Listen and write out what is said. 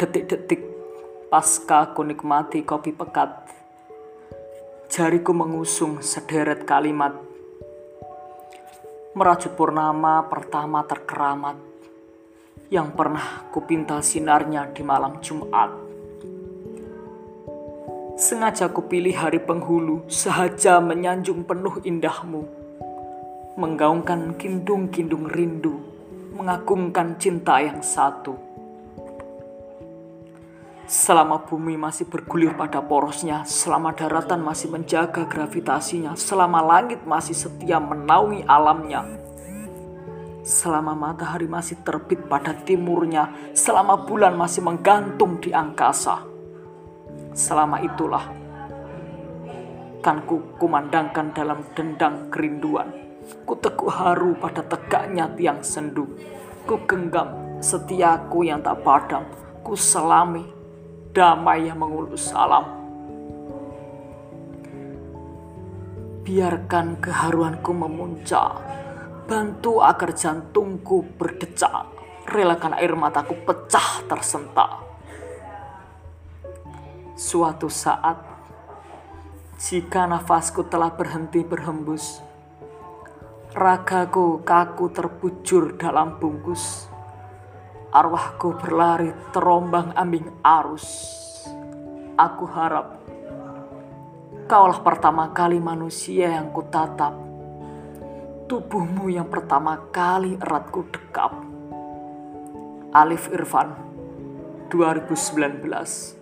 Detik-detik pasca ku nikmati kopi pekat, jariku mengusung sederet kalimat. Merajut purnama pertama terkeramat yang pernah kupinta sinarnya di malam Jumat. Sengaja kupilih hari penghulu, sahaja menyanjung penuh indahmu. Menggaungkan kindung-kindung rindu, mengagungkan cinta yang satu. Selama bumi masih bergulir pada porosnya, selama daratan masih menjaga gravitasinya, selama langit masih setia menaungi alamnya, selama matahari masih terbit pada timurnya, selama bulan masih menggantung di angkasa selama itulah kan ku kumandangkan dalam dendang kerinduan. Ku teguh haru pada tegaknya tiang sendu. Ku genggam setiaku yang tak padam. Ku selami damai yang mengulus alam. Biarkan keharuanku memuncak. Bantu agar jantungku berdecak. Relakan air mataku pecah tersentak Suatu saat, jika nafasku telah berhenti berhembus, ragaku kaku terbujur dalam bungkus, arwahku berlari terombang ambing arus. Aku harap kaulah pertama kali manusia yang kutatap, tubuhmu yang pertama kali erat ku dekap. Alif Irfan 2019